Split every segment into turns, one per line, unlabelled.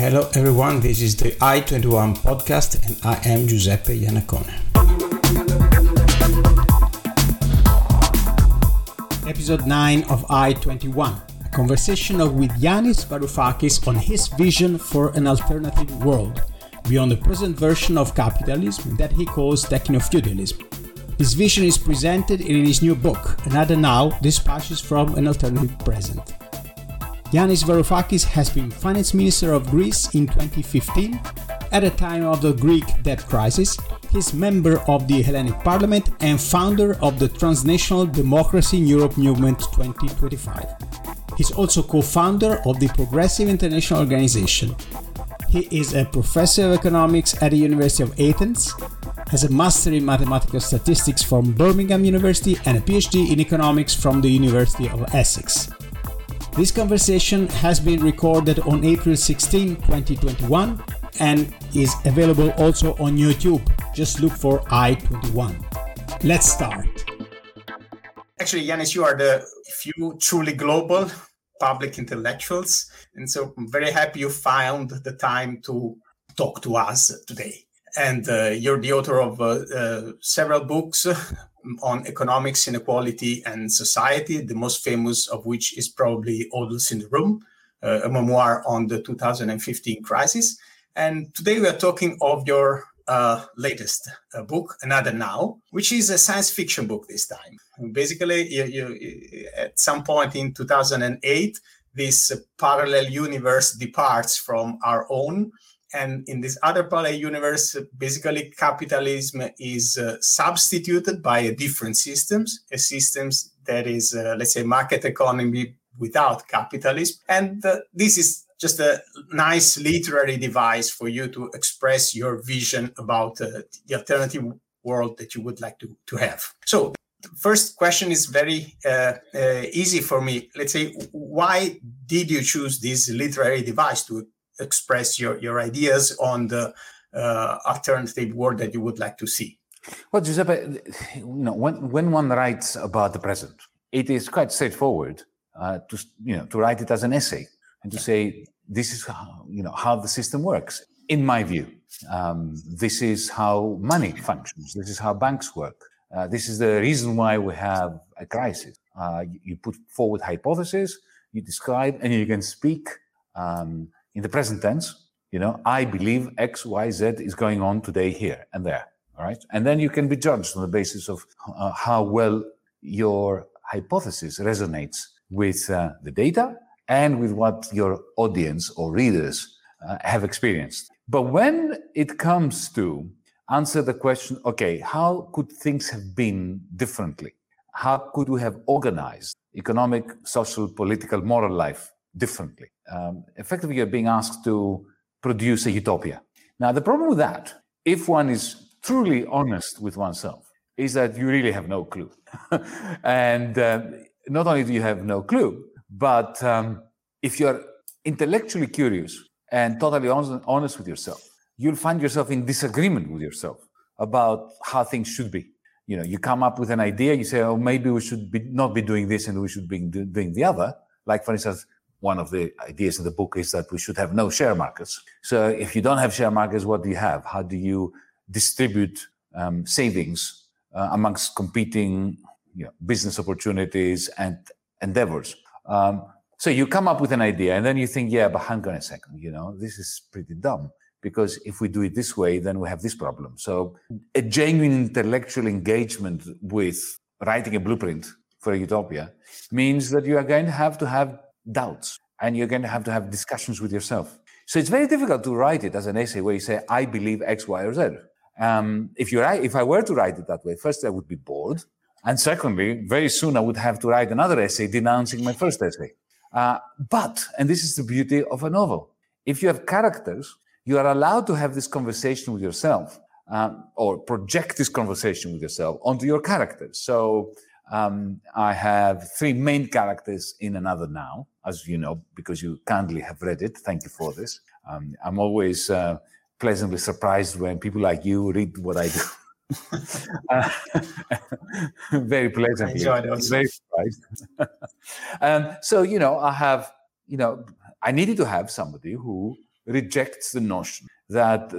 Hello everyone, this is the I21 podcast and I am Giuseppe Iannacone. Episode 9 of I21, a conversation with Yanis Varoufakis on his vision for an alternative world beyond the present version of capitalism that he calls techno-feudalism. His vision is presented in his new book, Another Now Dispatches from an Alternative Present. Yanis Varoufakis has been finance minister of Greece in 2015. At the time of the Greek debt crisis, he's member of the Hellenic Parliament and founder of the Transnational Democracy in Europe Movement 2025. He's also co-founder of the Progressive International Organization. He is a professor of economics at the University of Athens, has a master in mathematical statistics from Birmingham University and a PhD in economics from the University of Essex. This conversation has been recorded on April 16, 2021 and is available also on YouTube. Just look for I21. Let's start. Actually, Yanis, you are the few truly global public intellectuals. And so I'm very happy you found the time to talk to us today. And uh, you're the author of uh, uh, several books on economics, inequality, and society, the most famous of which is probably Adults in the Room, uh, a memoir on the 2015 crisis. And today we are talking of your uh, latest uh, book, Another Now, which is a science fiction book this time. Basically, you, you, at some point in 2008, this parallel universe departs from our own and in this other parallel universe, basically capitalism is uh, substituted by a different systems, a systems that is, uh, let's say, market economy without capitalism. And uh, this is just a nice literary device for you to express your vision about uh, the alternative world that you would like to, to have. So the first question is very uh, uh, easy for me. Let's say, why did you choose this literary device to express your, your ideas on the uh, alternative world that you would like to see.
Well, Giuseppe, you know, when, when one writes about the present, it is quite straightforward uh, to, you know, to write it as an essay and to say, this is how, you know, how the system works. In my view, um, this is how money functions. This is how banks work. Uh, this is the reason why we have a crisis. Uh, you, you, put forward hypotheses, you describe, and you can speak um, in the present tense, you know, I believe X, Y, Z is going on today here and there. All right. And then you can be judged on the basis of uh, how well your hypothesis resonates with uh, the data and with what your audience or readers uh, have experienced. But when it comes to answer the question, okay, how could things have been differently? How could we have organized economic, social, political, moral life differently. Um, effectively, you're being asked to produce a utopia. Now, the problem with that, if one is truly honest with oneself, is that you really have no clue. and uh, not only do you have no clue, but um, if you're intellectually curious and totally honest with yourself, you'll find yourself in disagreement with yourself about how things should be. You know, you come up with an idea, you say, oh, maybe we should be, not be doing this and we should be doing the other. Like, for instance, one of the ideas in the book is that we should have no share markets. So if you don't have share markets, what do you have? How do you distribute um, savings uh, amongst competing you know, business opportunities and endeavors? Um, so you come up with an idea and then you think, yeah, but hang on a second, you know, this is pretty dumb because if we do it this way, then we have this problem. So a genuine intellectual engagement with writing a blueprint for a utopia means that you are going to have to have doubts and you're going to have to have discussions with yourself. So it's very difficult to write it as an essay where you say, I believe X, Y, or Z. Um, if you if I were to write it that way, first I would be bored. And secondly, very soon I would have to write another essay denouncing my first essay. Uh, but, and this is the beauty of a novel, if you have characters, you are allowed to have this conversation with yourself um, or project this conversation with yourself onto your characters. So um, I have three main characters in Another Now, as you know, because you kindly have read it. Thank you for this. Um, I'm always uh, pleasantly surprised when people like you read what I do. uh, very pleasantly. I very surprised. um, so, you know, I have, you know, I needed to have somebody who rejects the notion that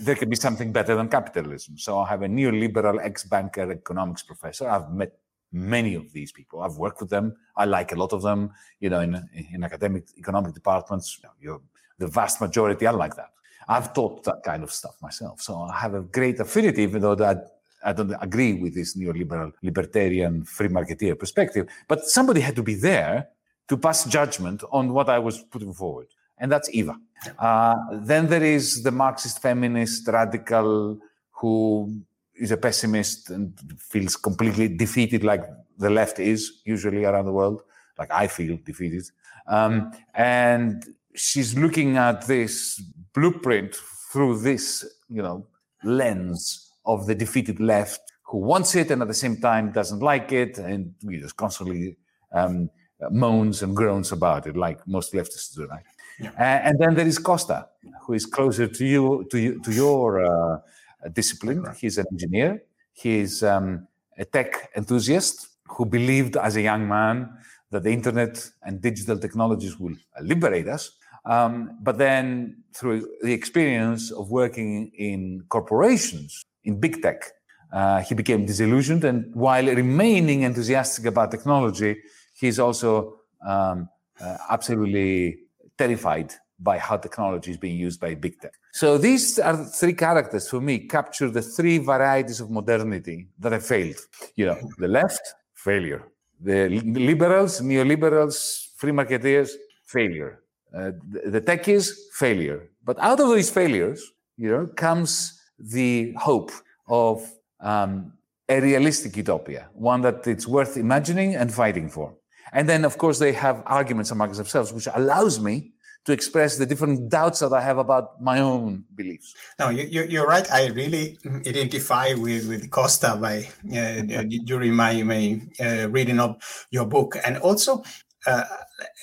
there can be something better than capitalism. So I have a neoliberal ex-banker economics professor. I've met many of these people. I've worked with them. I like a lot of them. You know, in, in academic economic departments, you know, the vast majority are like that. I've taught that kind of stuff myself. So I have a great affinity, even though that I don't agree with this neoliberal, libertarian, free marketeer perspective. But somebody had to be there to pass judgment on what I was putting forward. And that's Eva. Uh, then there is the Marxist feminist radical who is a pessimist and feels completely defeated, like the left is usually around the world, like I feel defeated. Um, and she's looking at this blueprint through this, you know, lens of the defeated left who wants it and at the same time doesn't like it and you know, constantly um, moans and groans about it, like most leftists do. Right? Yeah. Uh, and then there is Costa, who is closer to you, to you, to your uh, discipline. He's an engineer. He's um, a tech enthusiast who believed as a young man that the internet and digital technologies will liberate us. Um, but then, through the experience of working in corporations, in big tech, uh, he became disillusioned. And while remaining enthusiastic about technology, he's also um, uh, absolutely terrified by how technology is being used by big tech. So these are three characters for me capture the three varieties of modernity that have failed. You know, the left, failure. The liberals, neoliberals, free marketeers, failure. Uh, the, techies, failure. But out of these failures, you know, comes the hope of um, a realistic utopia, one that it's worth imagining and fighting for. And then, of course, they have arguments amongst themselves, which allows me to express the different doubts that I have about my own beliefs.
No, you, are right. I really identify with, with Costa by uh, during my, my uh, reading of your book. And also, uh,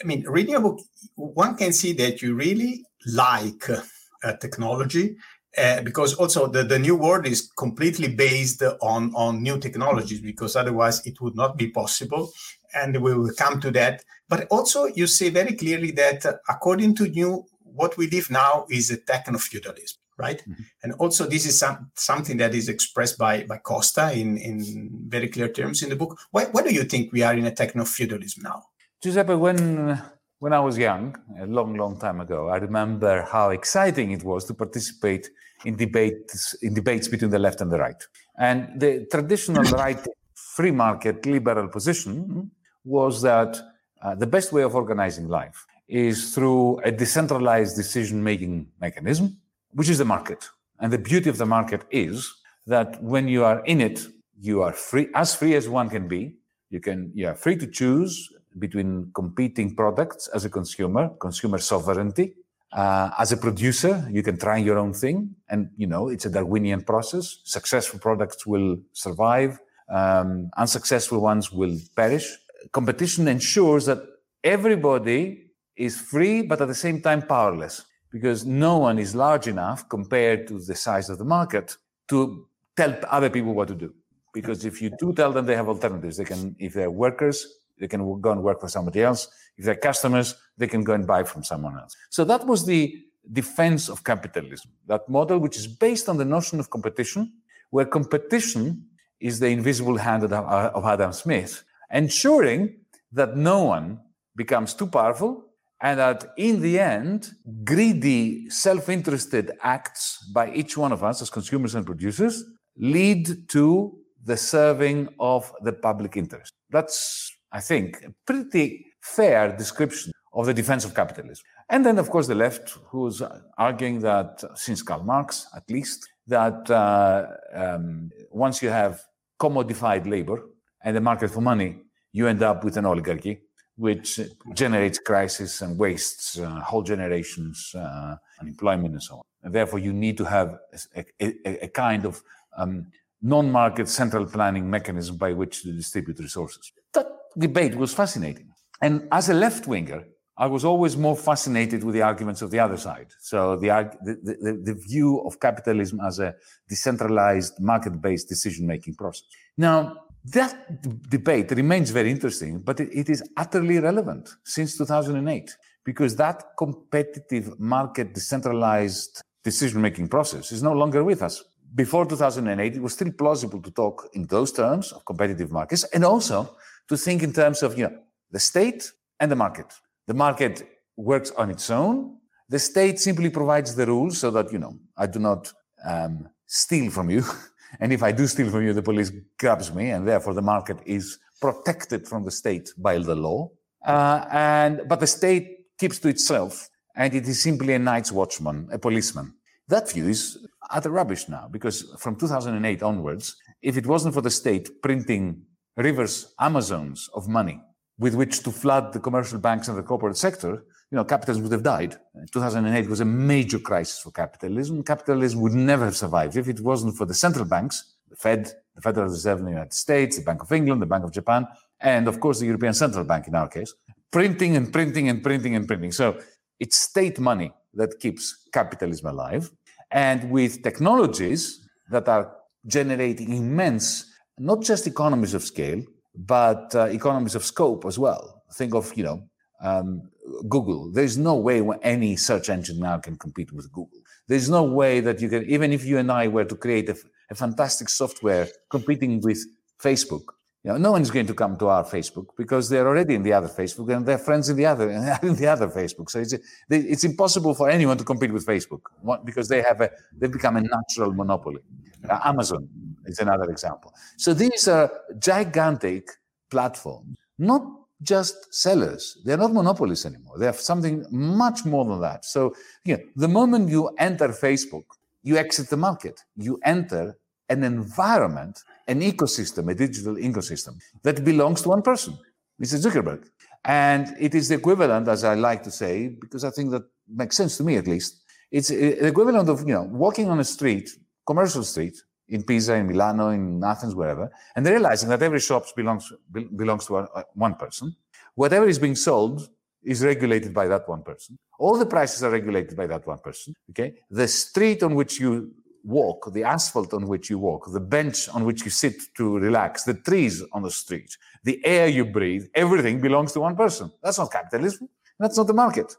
I mean, reading a book, one can see that you really like uh, technology uh, because also the, the new world is completely based on, on new technologies because otherwise it would not be possible and we will come to that but also you say very clearly that uh, according to you, what we live now is a techno-feudalism right mm-hmm. and also this is some, something that is expressed by, by costa in, in very clear terms in the book why, why do you think we are in a techno-feudalism now
giuseppe when when I was young, a long, long time ago, I remember how exciting it was to participate in debates in debates between the left and the right. And the traditional right free market liberal position was that uh, the best way of organizing life is through a decentralized decision making mechanism, which is the market. And the beauty of the market is that when you are in it, you are free, as free as one can be. You can, you are free to choose between competing products as a consumer, consumer sovereignty. Uh, as a producer, you can try your own thing, and you know it's a Darwinian process. Successful products will survive, um, unsuccessful ones will perish. Competition ensures that everybody is free, but at the same time powerless, because no one is large enough compared to the size of the market to tell other people what to do. Because if you do tell them they have alternatives, they can, if they're workers, they can go and work for somebody else. If they're customers, they can go and buy from someone else. So that was the defense of capitalism, that model which is based on the notion of competition, where competition is the invisible hand of Adam Smith, ensuring that no one becomes too powerful and that in the end, greedy, self interested acts by each one of us as consumers and producers lead to the serving of the public interest. That's I think, a pretty fair description of the defense of capitalism. And then, of course, the left, who's arguing that, since Karl Marx at least, that uh, um, once you have commodified labor and the market for money, you end up with an oligarchy, which generates crisis and wastes uh, whole generations, uh, unemployment, and so on. And therefore, you need to have a, a, a kind of um, non-market central planning mechanism by which to distribute resources. That debate was fascinating. And as a left winger, I was always more fascinated with the arguments of the other side. So the, the, the, the view of capitalism as a decentralized market-based decision-making process. Now, that d- debate remains very interesting, but it, it is utterly relevant since 2008 because that competitive market decentralized decision making process is no longer with us. Before 2008, it was still plausible to talk in those terms of competitive markets and also to think in terms of you know, the state and the market. The market works on its own. The state simply provides the rules so that, you know, I do not um, steal from you. and if I do steal from you, the police grabs me, and therefore the market is protected from the state by the law. Uh, and but the state keeps to itself, and it is simply a night's watchman, a policeman. That view is utter rubbish now, because from 2008 onwards, if it wasn't for the state printing rivers, Amazons of money with which to flood the commercial banks and the corporate sector, you know, capitalism would have died. 2008 was a major crisis for capitalism. Capitalism would never have survived if it wasn't for the central banks, the Fed, the Federal Reserve in the United States, the Bank of England, the Bank of Japan, and of course the European Central Bank in our case, printing and printing and printing and printing. So it's state money that keeps capitalism alive. And with technologies that are generating immense, not just economies of scale, but uh, economies of scope as well. Think of, you know, um, Google. There's no way any search engine now can compete with Google. There's no way that you can, even if you and I were to create a, a fantastic software competing with Facebook, you know, no one's going to come to our Facebook because they're already in the other Facebook and they're friends in the other in the other Facebook. So it's it's impossible for anyone to compete with Facebook because they have a they've become a natural monopoly. Uh, Amazon is another example. So these are gigantic platforms, not just sellers. They're not monopolies anymore. They have something much more than that. So you know, the moment you enter Facebook, you exit the market. You enter an environment, an ecosystem, a digital ecosystem that belongs to one person, Mr. Zuckerberg. And it is the equivalent, as I like to say, because I think that makes sense to me at least. It's uh, the equivalent of you know walking on a street, commercial street, in Pisa, in Milano, in Athens, wherever, and realizing that every shop belongs belongs to uh, uh, one person. Whatever is being sold is regulated by that one person. All the prices are regulated by that one person. Okay, the street on which you walk, the asphalt on which you walk, the bench on which you sit to relax, the trees on the street, the air you breathe, everything belongs to one person. That's not capitalism. That's not the market.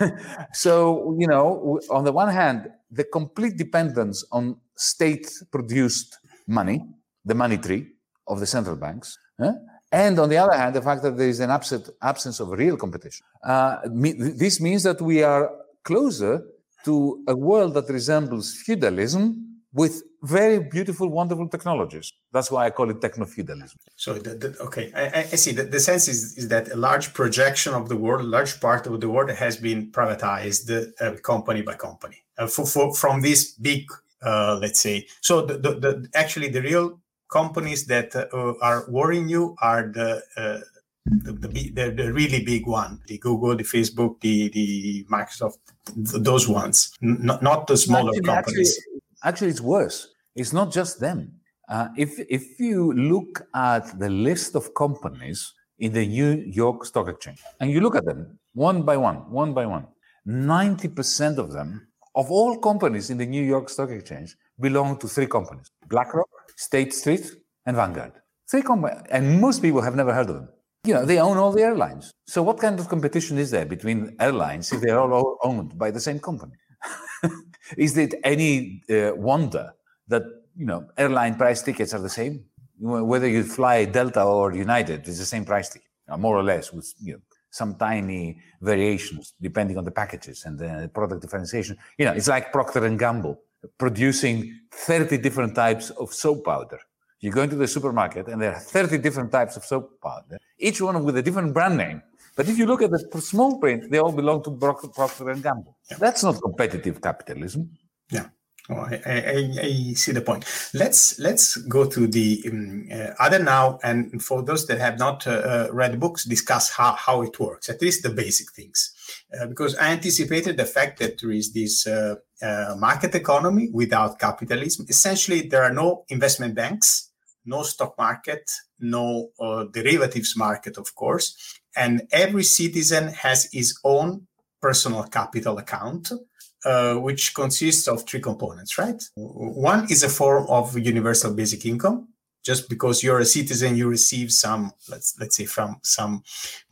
so, you know, on the one hand, the complete dependence on state produced money, the money tree of the central banks, eh? and on the other hand, the fact that there is an absent, absence of real competition. Uh, me, this means that we are closer to a world that resembles feudalism with very beautiful, wonderful technologies. That's why I call it techno feudalism.
So, the, the, okay, I, I, see. The, the sense is, is that a large projection of the world, a large part of the world has been privatized uh, company by company uh, for, for, from this big, uh, let's say. So, the, the, the, actually, the real companies that uh, are worrying you are the uh, the, the, the, the, really big one the google the facebook the the microsoft those ones not, not the smaller actually, companies
actually, actually it's worse it's not just them. Uh, if, if you look at the list of companies in the New York Stock Exchange and you look at them one by one, one by one, 90% of them, of all companies in the New York Stock Exchange, belong to three companies BlackRock, State Street, and Vanguard. Three companies, and most people have never heard of them. You know, they own all the airlines. So, what kind of competition is there between airlines if they're all owned by the same company? is it any uh, wonder that you know airline price tickets are the same. Whether you fly Delta or United, it's the same price ticket, more or less, with you know, some tiny variations depending on the packages and the product differentiation. You know, it's like Procter and Gamble producing 30 different types of soap powder. You go into the supermarket and there are 30 different types of soap powder, each one with a different brand name. But if you look at the small print, they all belong to Procter and Gamble. Yeah. That's not competitive capitalism.
Yeah. Oh, I, I, I, see the point. Let's let's go to the um, uh, other now, and for those that have not uh, uh, read books, discuss how, how it works, at least the basic things, uh, because I anticipated the fact that there is this uh, uh, market economy without capitalism. Essentially, there are no investment banks, no stock market, no derivatives market, of course, and every citizen has his own personal capital account uh, which consists of three components, right? One is a form of universal basic income. just because you're a citizen you receive some let's let's say from some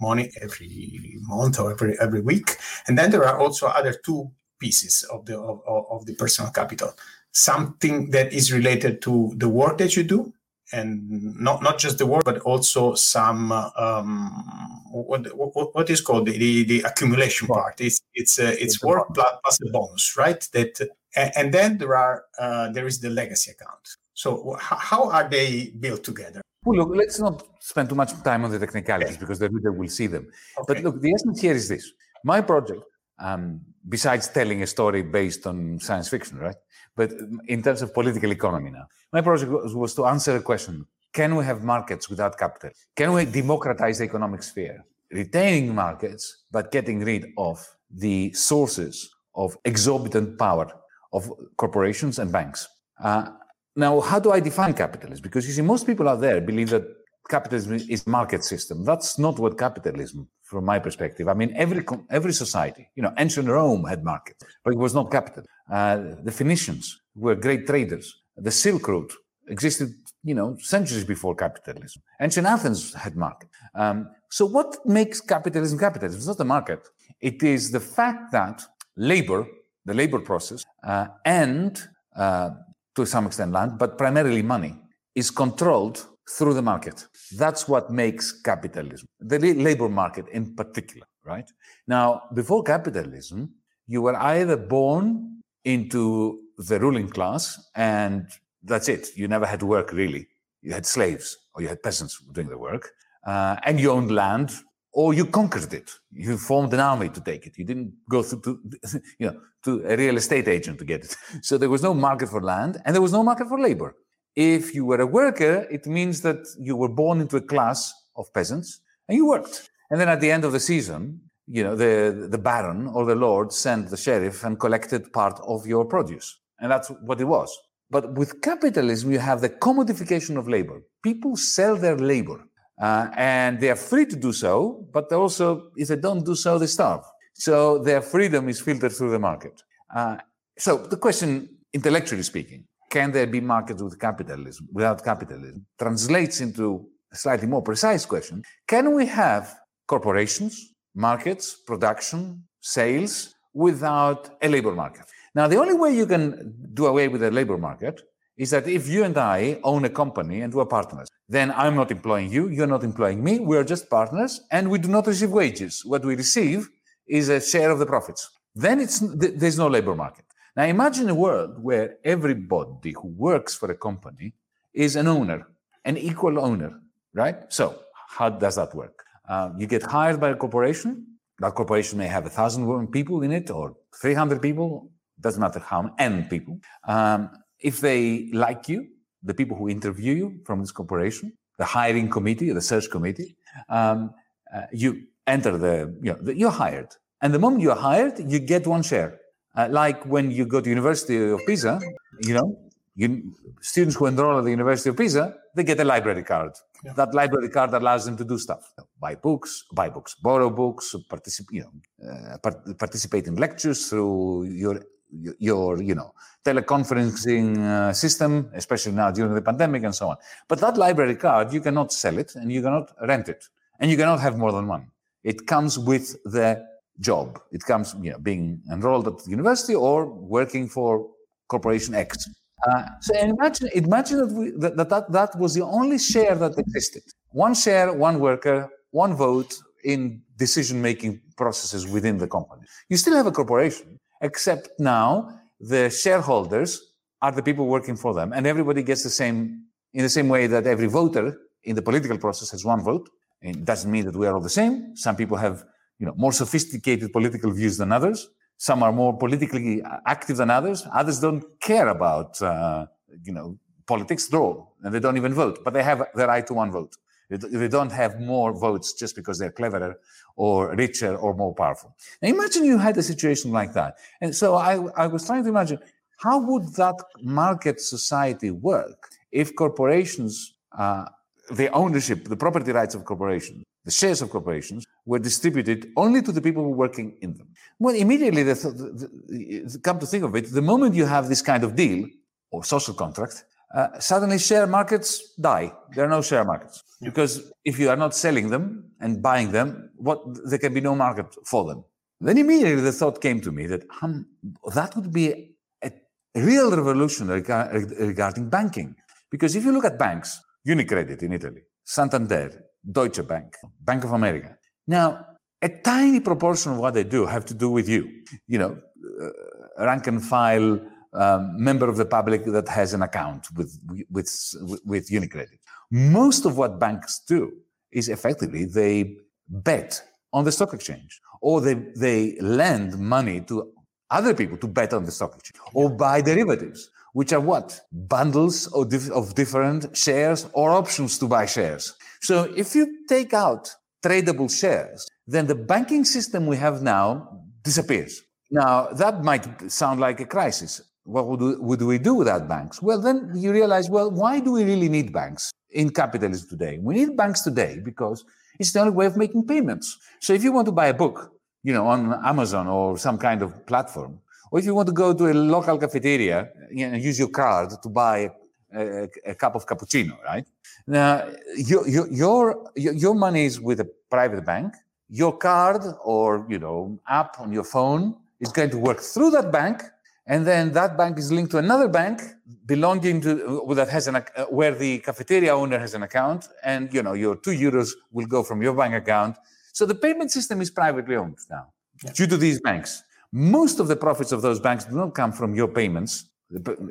money every month or every every week and then there are also other two pieces of the of, of the personal capital something that is related to the work that you do and not not just the work, but also some um, what, what, what is called the, the accumulation part. It's it's uh, it's work plus, plus the bonus, right? That and then there are uh, there is the legacy account. So how are they built together?
Well, look, let's not spend too much time on the technicalities okay. because the reader will see them. Okay. But look, the essence here is this: my project, um, besides telling a story based on science fiction, right? But in terms of political economy now, my project was, to answer a question can we have markets without capital? Can we democratize the economic sphere? Retaining markets, but getting rid of the sources of exorbitant power of corporations and banks. Uh, now, how do I define capitalism? Because you see, most people out there believe that capitalism is market system. That's not what capitalism, from my perspective. I mean, every every society, you know, ancient Rome had markets, but it was not capital. Uh, the Phoenicians were great traders. The Silk Route existed, you know, centuries before capitalism. Ancient Athens had market. Um, so what makes capitalism capitalism? It's not the market. It is the fact that labor, the labor process, uh, and uh, to some extent land, but primarily money, is controlled through the market. That's what makes capitalism, the labor market in particular, right? Now, before capitalism, you were either born into the ruling class, and that's it. You never had to work really. You had slaves or you had peasants doing the work, uh, and you owned land or you conquered it. You formed an army to take it. You didn't go through to, you know, to a real estate agent to get it. So there was no market for land and there was no market for labor. If you were a worker, it means that you were born into a class of peasants and you worked. And then at the end of the season, you know, the, the baron or the lord sent the sheriff and collected part of your produce. And that's what it was. But with capitalism, you have the commodification of labor. People sell their labor uh, and they are free to do so, but also, if they don't do so, they starve. So their freedom is filtered through the market. Uh, so the question, intellectually speaking, can there be markets with capitalism, without capitalism, translates into a slightly more precise question. Can we have corporations markets, production, sales without a labor market. Now, the only way you can do away with a labor market is that if you and I own a company and we're partners, then I'm not employing you, you're not employing me, we're just partners and we do not receive wages. What we receive is a share of the profits. Then it's, there's no labor market. Now imagine a world where everybody who works for a company is an owner, an equal owner, right? So how does that work? Uh, you get hired by a corporation. That corporation may have a thousand people in it or 300 people, doesn't matter how many people. Um, if they like you, the people who interview you from this corporation, the hiring committee, the search committee, um, uh, you enter the, you know, the, you're hired. And the moment you're hired, you get one share. Uh, like when you go to University of Pisa, you know, you, students who enroll at the University of Pisa, they get a library card. Yeah. That library card allows them to do stuff: buy books, buy books, borrow books, participate, you know, uh, part- participate in lectures through your your you know teleconferencing uh, system, especially now during the pandemic and so on. But that library card, you cannot sell it and you cannot rent it, and you cannot have more than one. It comes with the job. It comes, you know, being enrolled at the university or working for corporation X. Uh, so imagine, imagine that, we, that, that, that was the only share that existed. One share, one worker, one vote in decision-making processes within the company. You still have a corporation, except now the shareholders are the people working for them, and everybody gets the same in the same way that every voter in the political process has one vote. It doesn't mean that we are all the same. Some people have, you know, more sophisticated political views than others. Some are more politically active than others. Others don't care about, uh, you know, politics at all, and they don't even vote. But they have the right to one vote. They don't have more votes just because they're cleverer or richer or more powerful. Now imagine you had a situation like that. And so I, I was trying to imagine how would that market society work if corporations, uh, the ownership, the property rights of corporations, the shares of corporations were distributed only to the people who were working in them. Well, immediately, the, the, the, come to think of it, the moment you have this kind of deal or social contract, uh, suddenly share markets die. There are no share markets yeah. because if you are not selling them and buying them, what there can be no market for them. Then immediately the thought came to me that um, that would be a real revolution regarding banking. Because if you look at banks, Unicredit in Italy, Santander, Deutsche Bank, Bank of America. Now, a tiny proportion of what they do have to do with you. You know, uh, rank and file um, member of the public that has an account with, with, with Unicredit. Most of what banks do is effectively they bet on the stock exchange or they, they lend money to other people to bet on the stock exchange or buy derivatives, which are what? Bundles of, dif- of different shares or options to buy shares. So if you take out tradable shares, then the banking system we have now disappears. Now, that might sound like a crisis what would we, do without banks? Well, then you realize, well, why do we really need banks in capitalism today? We need banks today because it's the only way of making payments. So if you want to buy a book, you know, on Amazon or some kind of platform, or if you want to go to a local cafeteria know, use your card to buy a, cup of cappuccino, right? Now, your, your, your, your money is with a private bank. Your card or, you know, app on your phone is going to work through that bank and then that bank is linked to another bank belonging to that has an uh, where the cafeteria owner has an account and you know your 2 euros will go from your bank account so the payment system is privately owned now yeah. due to these banks most of the profits of those banks do not come from your payments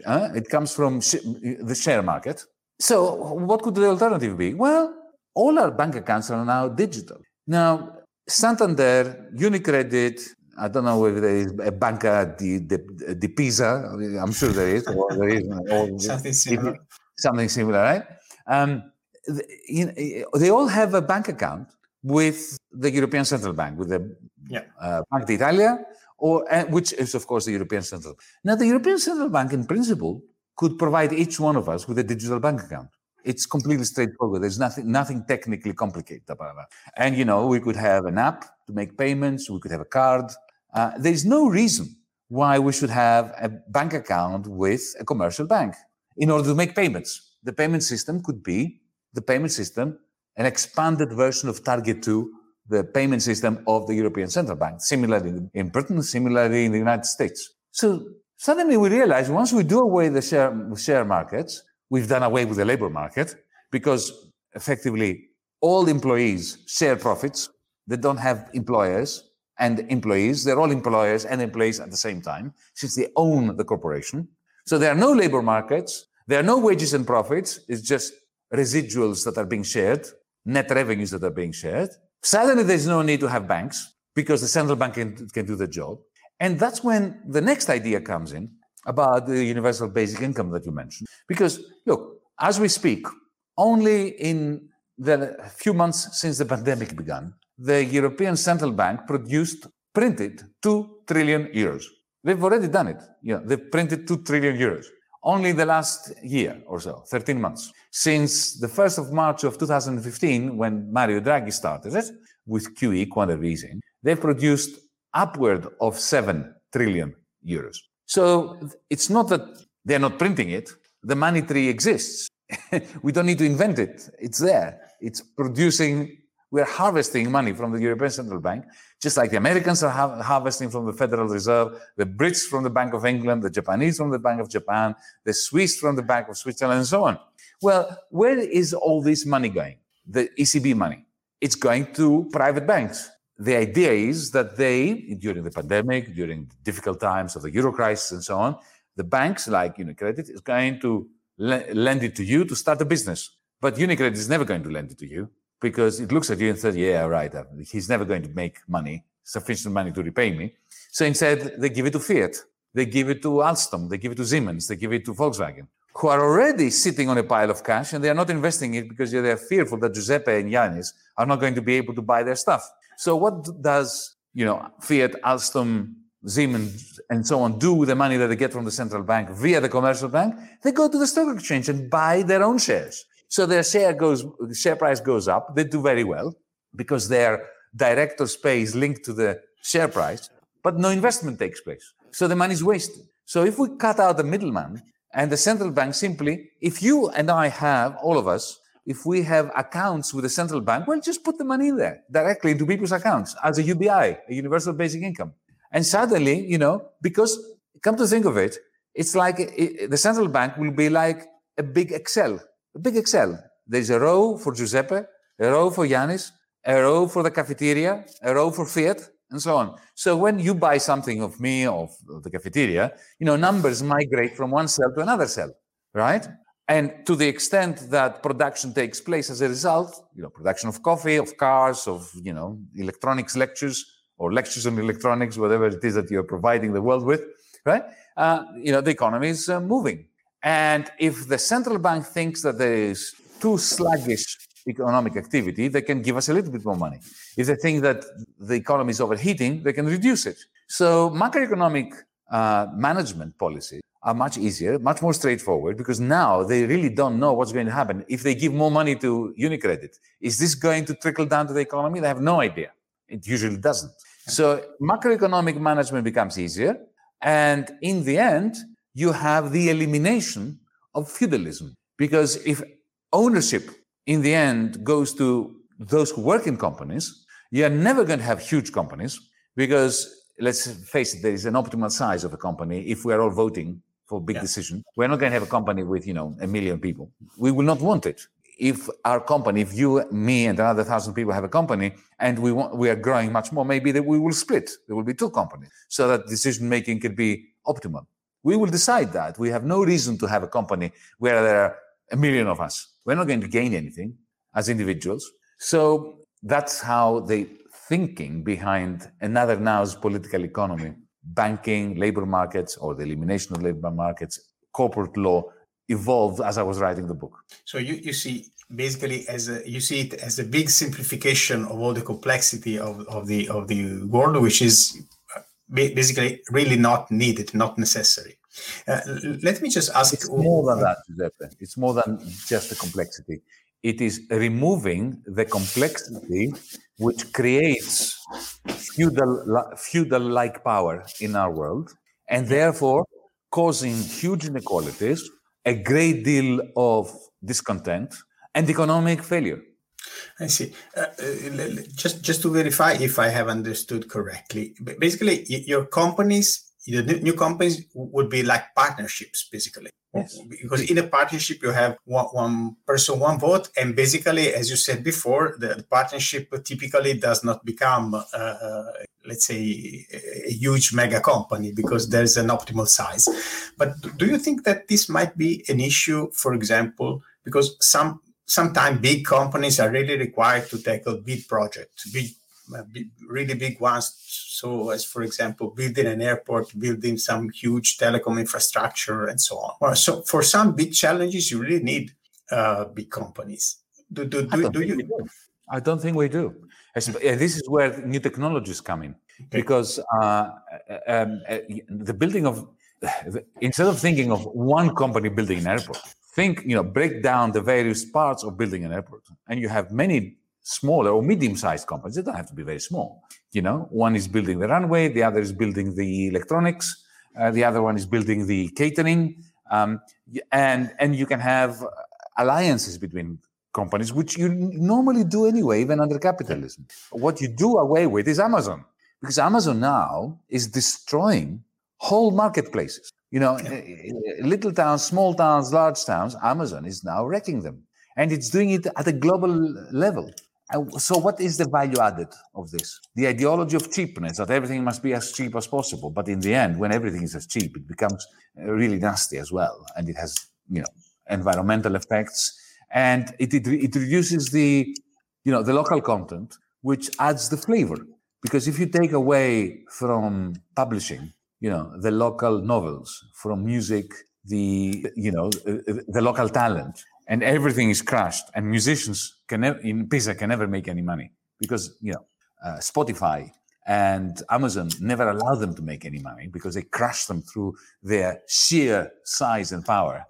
uh, it comes from sh- the share market so what could the alternative be well all our bank accounts are now digital now santander unicredit I don't know if there is a Banca di, di, di Pisa. I'm sure there is. Or there is
something similar.
Something similar, right? Um, you know, they all have a bank account with the European Central Bank, with the yeah. uh, Bank d'Italia, or which is of course the European Central. Now, the European Central Bank, in principle, could provide each one of us with a digital bank account. It's completely straightforward. There's nothing, nothing technically complicated about that. And you know, we could have an app to make payments. We could have a card. Uh, there's no reason why we should have a bank account with a commercial bank in order to make payments. The payment system could be the payment system, an expanded version of Target 2, the payment system of the European Central Bank, similarly in Britain, similarly in the United States. So suddenly we realize once we do away the share, share markets, we've done away with the labor market because effectively all employees share profits. They don't have employers and employees. They're all employers and employees at the same time, since they own the corporation. So there are no labor markets. There are no wages and profits. It's just residuals that are being shared, net revenues that are being shared. Suddenly, there's no need to have banks because the central bank can, can do the job. And that's when the next idea comes in about the universal basic income that you mentioned. Because, look, as we speak, only in the few months since the pandemic began, the European Central Bank produced, printed 2 trillion euros. They've already done it. Yeah, they've printed 2 trillion euros. Only the last year or so, 13 months. Since the 1st of March of 2015, when Mario Draghi started it with QE, quantitative easing, they've produced upward of 7 trillion euros. So it's not that they're not printing it. The money tree exists. we don't need to invent it. It's there. It's producing we're harvesting money from the European Central Bank, just like the Americans are ha- harvesting from the Federal Reserve, the Brits from the Bank of England, the Japanese from the Bank of Japan, the Swiss from the Bank of Switzerland, and so on. Well, where is all this money going? The ECB money. It's going to private banks. The idea is that they, during the pandemic, during the difficult times of the euro crisis and so on, the banks like Unicredit is going to lend it to you to start a business. But Unicredit is never going to lend it to you because it looks at you and says, yeah, right, uh, he's never going to make money, sufficient money to repay me. So instead, they give it to Fiat, they give it to Alstom, they give it to Siemens, they give it to Volkswagen, who are already sitting on a pile of cash and they are not investing it because they're fearful that Giuseppe and Yanis are not going to be able to buy their stuff. So what does, you know, Fiat, Alstom, Siemens, and so on do with the money that they get from the central bank via the commercial bank? They go to the stock exchange and buy their own shares. So their share goes, share price goes up. They do very well because their director's pay is linked to the share price, but no investment takes place. So the money is wasted. So if we cut out the middleman And the central bank simply, if you and I have, all of us, if we have accounts with the central bank, well, just put the money in there directly into people's accounts as a UBI, a universal basic income. And suddenly, you know, because come to think of it, it's like it, the central bank will be like a big Excel, a big Excel. There's a row for Giuseppe, a row for Yanis, a row for the cafeteria, a row for Fiat, and so on. So when you buy something of me or of the cafeteria, you know, numbers migrate from one cell to another cell, right? And to the extent that production takes place as a result, you know, production of coffee, of cars, of, you know, electronics lectures or lectures on electronics, whatever it is that you're providing the world with, right? Uh, you know, the economy is uh, moving. And if the central bank thinks that there is too sluggish economic activity, they can give us a little bit more money. If they think that the economy is overheating, they can reduce it. So macroeconomic uh, management policies are much easier, much more straightforward, because now they really don't know what's going to happen. If they give more money to Unicredit, is this going to trickle down to the economy? They have no idea. It usually doesn't. So macroeconomic management becomes easier. And in the end, you have the elimination of feudalism. Because if ownership in the end goes to those who work in companies, you are never going to have huge companies because let's face it, there is an optimal size of a company if we are all voting for big yeah. decisions. We're not going to have a company with, you know, a million people. We will not want it. If our company, if you, me, and another thousand people have a company and we want, we are growing much more, maybe that we will split. There will be two companies so that decision making can be optimal. We will decide that. We have no reason to have a company where there are a million of us. We're not going to gain anything as individuals. So that's how the thinking behind another now's political economy, banking, labor markets, or the elimination of labor markets, corporate law evolved as I was writing the book.
So you, you see basically as a, you see it as a big simplification of all the complexity of, of the of the world, which is basically really not needed, not necessary. Uh, let me just ask.
It's more than that, Giuseppe. It's more than just the complexity. It is removing the complexity which creates feudal feudal-like power in our world, and therefore causing huge inequalities, a great deal of discontent, and economic failure.
I see. Uh, uh, just just to verify if I have understood correctly, basically your companies the new companies would be like partnerships basically yes. because in a partnership you have one, one, person one vote and basically as you said before the, the partnership typically does not become uh, uh, let's say a huge mega company because there's an optimal size but do you think that this might be an issue for example because some sometimes big companies are really required to tackle big projects big really big ones. So, as for example, building an airport, building some huge telecom infrastructure, and so on. So, for some big challenges, you really need uh, big companies. Do, do, do, do you? Do.
I don't think we do. This is where new technologies come in, because uh, um, uh, the building of instead of thinking of one company building an airport, think you know break down the various parts of building an airport, and you have many smaller or medium-sized companies. They don't have to be very small. You know, one is building the runway, the other is building the electronics, uh, the other one is building the catering, um, and and you can have alliances between companies, which you normally do anyway, even under capitalism. What you do away with is Amazon, because Amazon now is destroying whole marketplaces. You know, eh, eh, eh, little towns, small towns, large towns, Amazon is now wrecking them. And it's doing it at a global level so what is the value added of this? The ideology of cheapness, that everything must be as cheap as possible. But in the end, when everything is as cheap, it becomes really nasty as well. And it has, you know, environmental effects. And it, it, it reduces the, you know, the local content, which adds the flavor. Because if you take away from publishing, you know, the local novels, from music, the, you know, the local talent, and everything is crushed and musicians can in pisa can never make any money because you know uh, spotify and amazon never allow them to make any money because they crush them through their sheer size and power.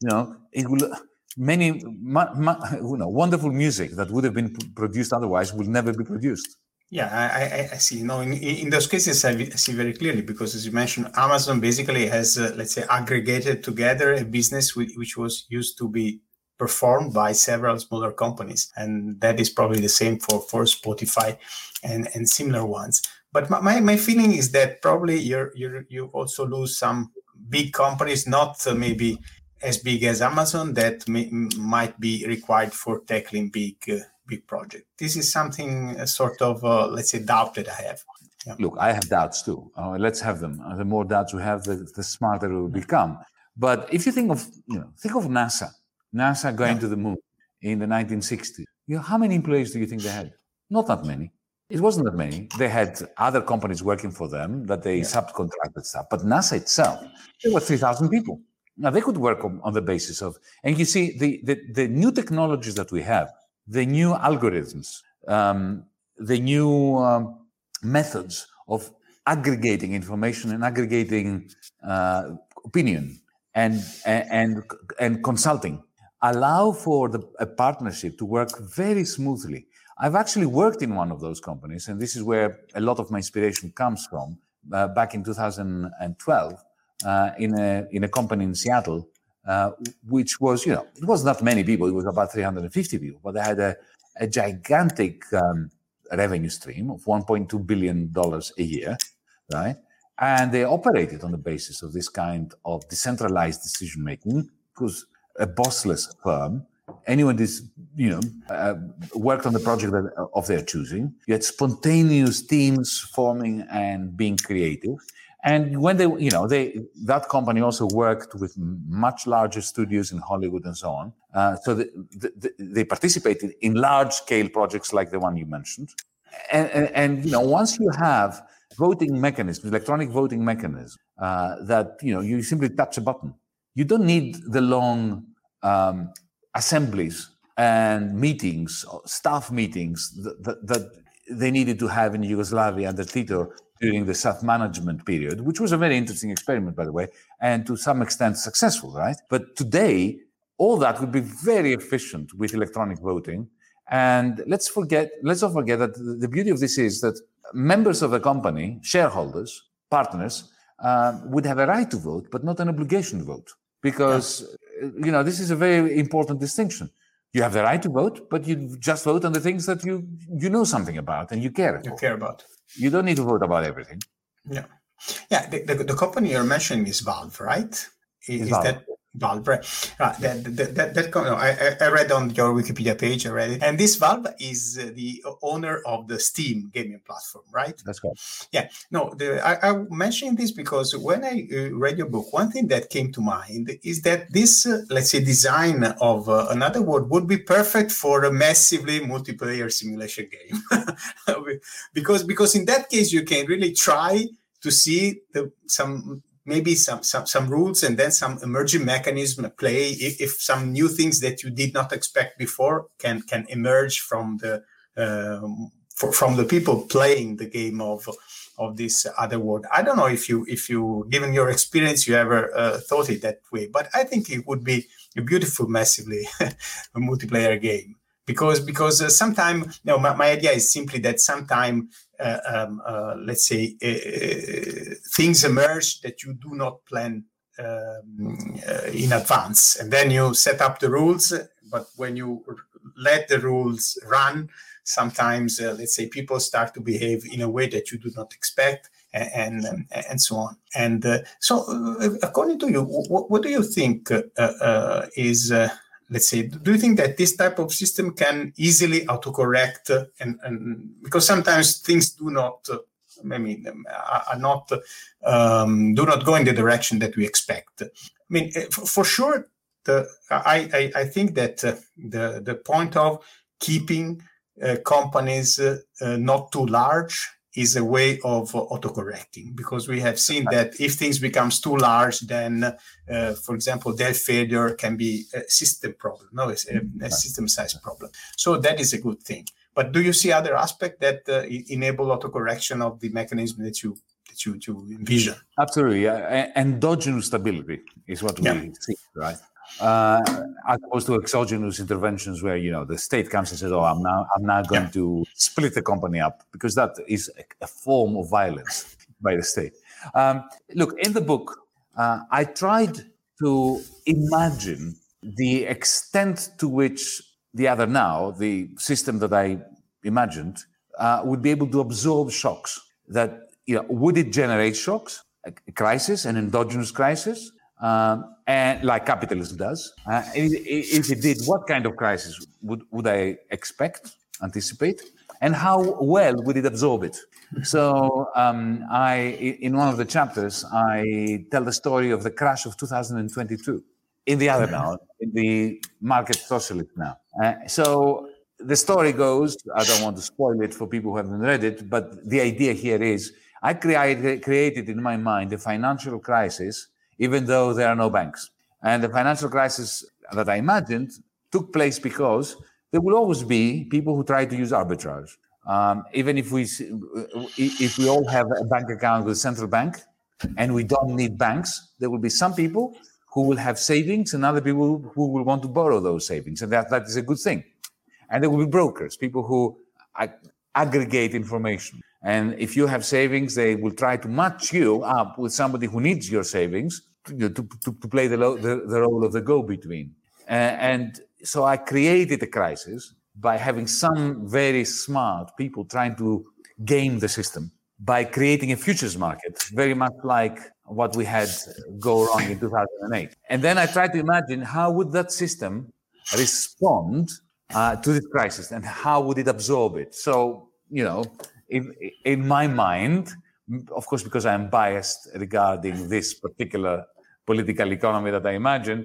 You know it will many ma, ma, you know wonderful music that would have been produced otherwise will never be produced
Yeah, I, I, see. No, in, in those cases, I see very clearly because, as you mentioned, Amazon basically has, uh, let's say, aggregated together a business which, was used to be performed by several smaller companies, and that is probably the same for for Spotify and and similar ones. But my, my feeling is that probably you you you also lose some big companies, not uh, maybe as big as Amazon, that may, might be required for tackling big uh, big project. This is something uh, sort of uh, let's say doubt that I have.
Yeah. Look, I have doubts too. Uh, let's have them. Uh, the more doubts we have, the, the smarter we will become. But if you think of you know think of NASA, NASA going yeah. to the moon in the 1960s. You know, how many employees do you think they had? Not that many. It wasn't that many. They had other companies working for them that they yeah. subcontracted stuff. But NASA itself, there were 3,000 people. Now they could work on, on the basis of, and you see the, the, the, new technologies that we have, the new algorithms, um, the new um, methods of aggregating information and aggregating uh, opinion and, and, and consulting allow for the, a partnership to work very smoothly I've actually worked in one of those companies, and this is where a lot of my inspiration comes from. Uh, back in 2012, uh, in a in a company in Seattle, uh, which was you know it was not many people. It was about 350 people, but they had a, a gigantic um, revenue stream of 1.2 billion dollars a year, right? And they operated on the basis of this kind of decentralized decision making, because a bossless firm anyone who's you know uh, worked on the project of their choosing you had spontaneous teams forming and being creative and when they you know they that company also worked with much larger studios in hollywood and so on. Uh, so the, the, they participated in large scale projects like the one you mentioned. And, and, and you know once you have voting mechanisms electronic voting mechanisms uh, that you know you simply touch a button you don't need the long um, assemblies and meetings, staff meetings that, that, that, they needed to have in Yugoslavia under Tito during the self-management period, which was a very interesting experiment, by the way, and to some extent successful, right? But today, all that would be very efficient with electronic voting. And let's forget, let's not forget that the beauty of this is that members of the company, shareholders, partners, uh, would have a right to vote, but not an obligation to vote. Because you know, this is a very important distinction. You have the right to vote, but you just vote on the things that you you know something about and you care. About.
You care about.
You don't need to vote about everything.
Yeah, yeah. The, the, the company you're mentioning is Valve, right? Is, is that Valve. Right. That, that, that, that, I, I read on your Wikipedia page already. And this Valve is uh, the owner of the Steam gaming platform, right?
That's right.
Yeah. No, the, I, I mentioned this because when I uh, read your book, one thing that came to mind is that this, uh, let's say, design of uh, another word would be perfect for a massively multiplayer simulation game. because, because in that case, you can really try to see the, some maybe some, some some rules and then some emerging mechanism play if, if some new things that you did not expect before can can emerge from the um, for, from the people playing the game of of this other world. I don't know if you if you given your experience you ever uh, thought it that way but i think it would be a beautiful massively multiplayer game because because uh, sometimes you know my, my, idea is simply that sometime uh, um, uh, let's say uh, things emerge that you do not plan um, in advance and then you set up the rules but when you let the rules run sometimes let's say people start to behave in a way that you do not expect and and, and so on. And uh, so, uh, according to you, what, what do you think uh, is let's say do you think that this type of system can easily autocorrect and, and because sometimes things do not I mean, are not um, do not go in the direction that we expect. I mean, eh, for sure, the I I, I think that uh, the the point of keeping uh, companies uh, not too large is a way of autocorrecting because we have seen that if things becomes too large then uh, for example their failure can be a system problem no it's a, a system size problem. So that is a good thing. But do you see other aspect that uh, enable autocorrection of the mechanism that you that you, you envision?
Absolutely. Yeah. endogenous stability is what we yeah. see right uh, as opposed to exogenous interventions where you know the state comes and says, "Oh, I'm now I'm now going yeah. to split the company up," because that is a, a form of violence by the state. Um, look, in the book, uh, I tried to imagine the extent to which the other now, the system that I imagined, uh, would be able to absorb shocks. That you know, would it generate shocks, a crisis, an endogenous crisis, um, and like capitalism does? Uh, if it did, what kind of crisis would would I expect, anticipate, and how well would it absorb it? So um, I, in one of the chapters, I tell the story of the crash of 2022 in the other now, in the market socialist now. Uh, so the story goes, I don't want to spoil it for people who haven't read it, but the idea here is I created, created in my mind a financial crisis, even though there are no banks. And the financial crisis that I imagined took place because there will always be people who try to use arbitrage. Um, even if we if we all have a bank account with central bank and we don't need banks, there will be some people who will have savings and other people who will want to borrow those savings. And that, that is a good thing. And there will be brokers, people who ag- aggregate information. And if you have savings, they will try to match you up with somebody who needs your savings to, to, to play the, lo- the, the, role of the go between. Uh, and so I created a crisis by having some very smart people trying to game the system by creating a futures market, very much like what we had go wrong in 2008. And then I tried to imagine how would that system respond uh, to this crisis and how would it absorb it. So, you know, in, in my mind, of course, because I'm biased regarding this particular political economy that I imagine,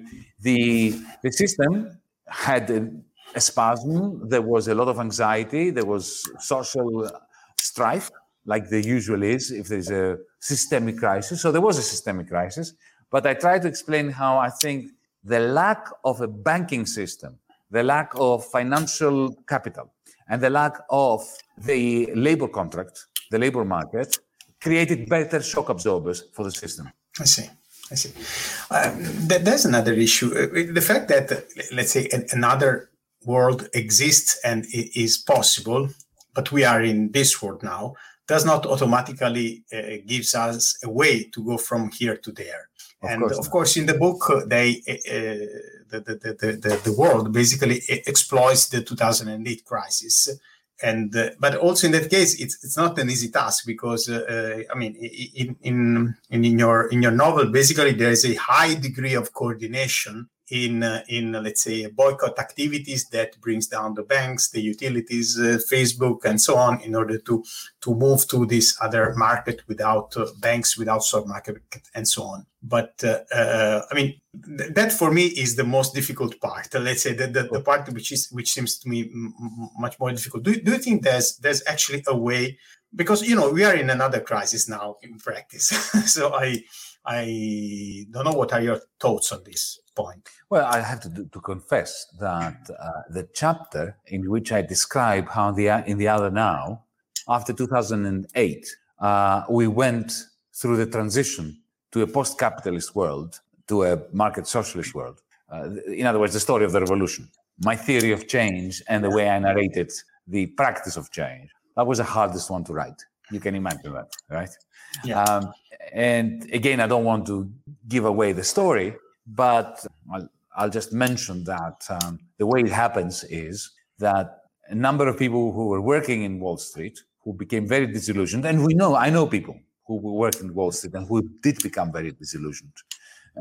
the, the system had a, a spasm, there was a lot of anxiety, there was social strife, like there usually is if there's a systemic crisis. So there was a systemic crisis, but I try to explain how I think the lack of a banking system, the lack of financial capital, and the lack of the labor contract, the labor market, created better shock absorbers for the system.
I see. I see. Um, there's another issue. Uh, the fact that, uh, let's say, another world exists and is possible, but we are in this world now, does not automatically uh, gives us a way to go from here to there. Of and course of course, in the book, uh, they uh, uh the, the, the, the, world basically exploits the 2008 crisis. And uh, but also in that case, it's it's not an easy task because uh, I mean, in, in in your in your novel, basically there is a high degree of coordination in uh, in uh, let's say boycott activities that brings down the banks the utilities uh, facebook and so on in order to to move to this other market without uh, banks without stock market and so on. But uh, uh, i mean th- that for me is the most difficult part. Let's say the, the, the part which is which seems to me m- much more difficult. Do, do you think there's there's actually a way? Because you know we are in another crisis now in practice. So i i don't know what are your thoughts on this point?
Well, I have to, to confess that uh, the chapter in which I describe how the in the other now, after 2008, uh, we went through the transition to a post-capitalist world, to a market socialist world. Uh, in other words, the story of the revolution, my theory of change, and the way I narrated the practice of change. That was the hardest one to write. You can imagine that, right? Yeah. Um, and again, I don't want to give away the story, but I'll, I'll just mention that um, the way it happens is that a number of people who were working in Wall Street who became very disillusioned, and we know, I know people who worked in Wall Street and who did become very disillusioned,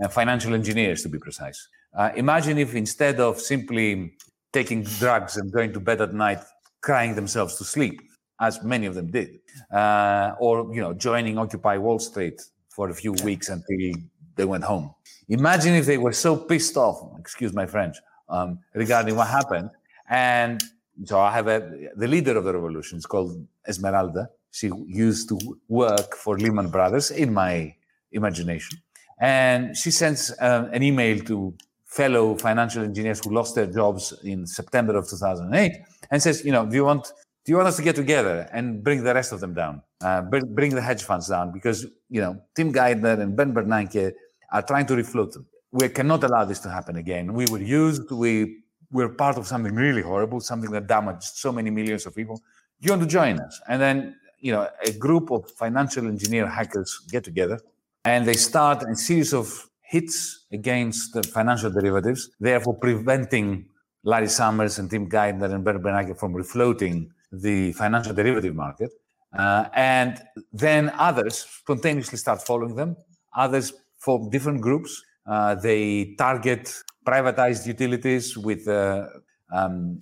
uh, financial engineers to be precise. Uh, imagine if instead of simply taking drugs and going to bed at night crying themselves to sleep, as many of them did, uh, or you know joining Occupy Wall Street for a few weeks until they went home. Imagine if they were so pissed off, excuse my French, um, regarding what happened. And so I have a, the leader of the revolution is called Esmeralda. She used to work for Lehman Brothers in my imagination. And she sends uh, an email to fellow financial engineers who lost their jobs in September of 2008 and says, you know, do you want do you want us to get together and bring the rest of them down, uh, bring, bring the hedge funds down? Because you know Tim Geithner and Ben Bernanke are trying to refloat them. we cannot allow this to happen again. We were used, we were part of something really horrible, something that damaged so many millions of people. Do you want to join us? And then, you know, a group of financial engineer hackers get together and they start a series of hits against the financial derivatives, therefore preventing Larry Summers and Tim Geithner and Ben Bernanke from refloating the financial derivative market. Uh, and then others spontaneously start following them. Others form different groups. Uh, they target privatized utilities with uh, um,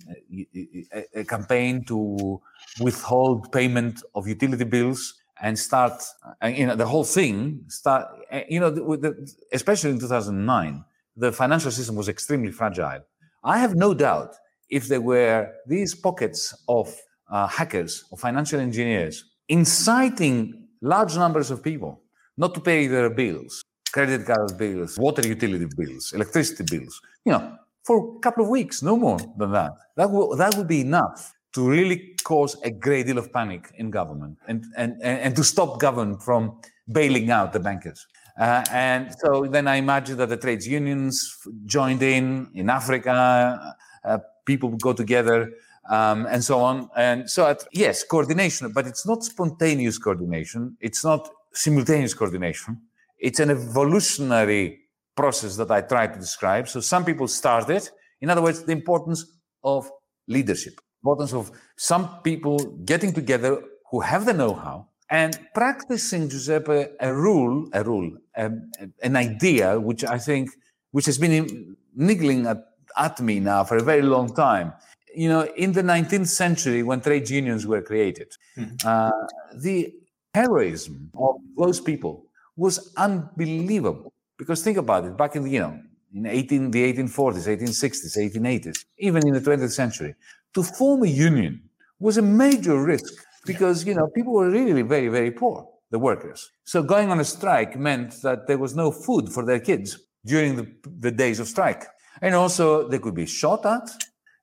a, campaign to withhold payment of utility bills and start, uh, you know, the whole thing start, uh, you know, the, especially in 2009, the financial system was extremely fragile. I have no doubt if there were these pockets of uh, hackers or financial engineers inciting large numbers of people not to pay their bills, credit card bills, water utility bills, electricity bills, you know, for a couple of weeks, no more than that. That will, that would be enough to really cause a great deal of panic in government and, and, and, to stop government from bailing out the bankers. Uh, and so then I imagine that the trades unions joined in in Africa, uh, people would go together um, and so on. And so, at, yes, coordination, but it's not spontaneous coordination. It's not simultaneous coordination. It's an evolutionary process that I try to describe. So some people started. In other words, the importance of leadership, importance of some people getting together who have the know-how and practicing, Giuseppe, a rule, a rule, um, an idea, which I think, which has been niggling at, at me now for a very long time. You know, in the 19th century, when trade unions were created, mm-hmm. uh, the heroism of those people was unbelievable. Because think about it, back in the, you know, in 18, the 1840s, 1860s, 1880s, even in the 20th century, to form a union was a major risk because, you know, people were really very, very poor, the workers. So going on a strike meant that there was no food for their kids during the, the days of strike. And also they could be shot at,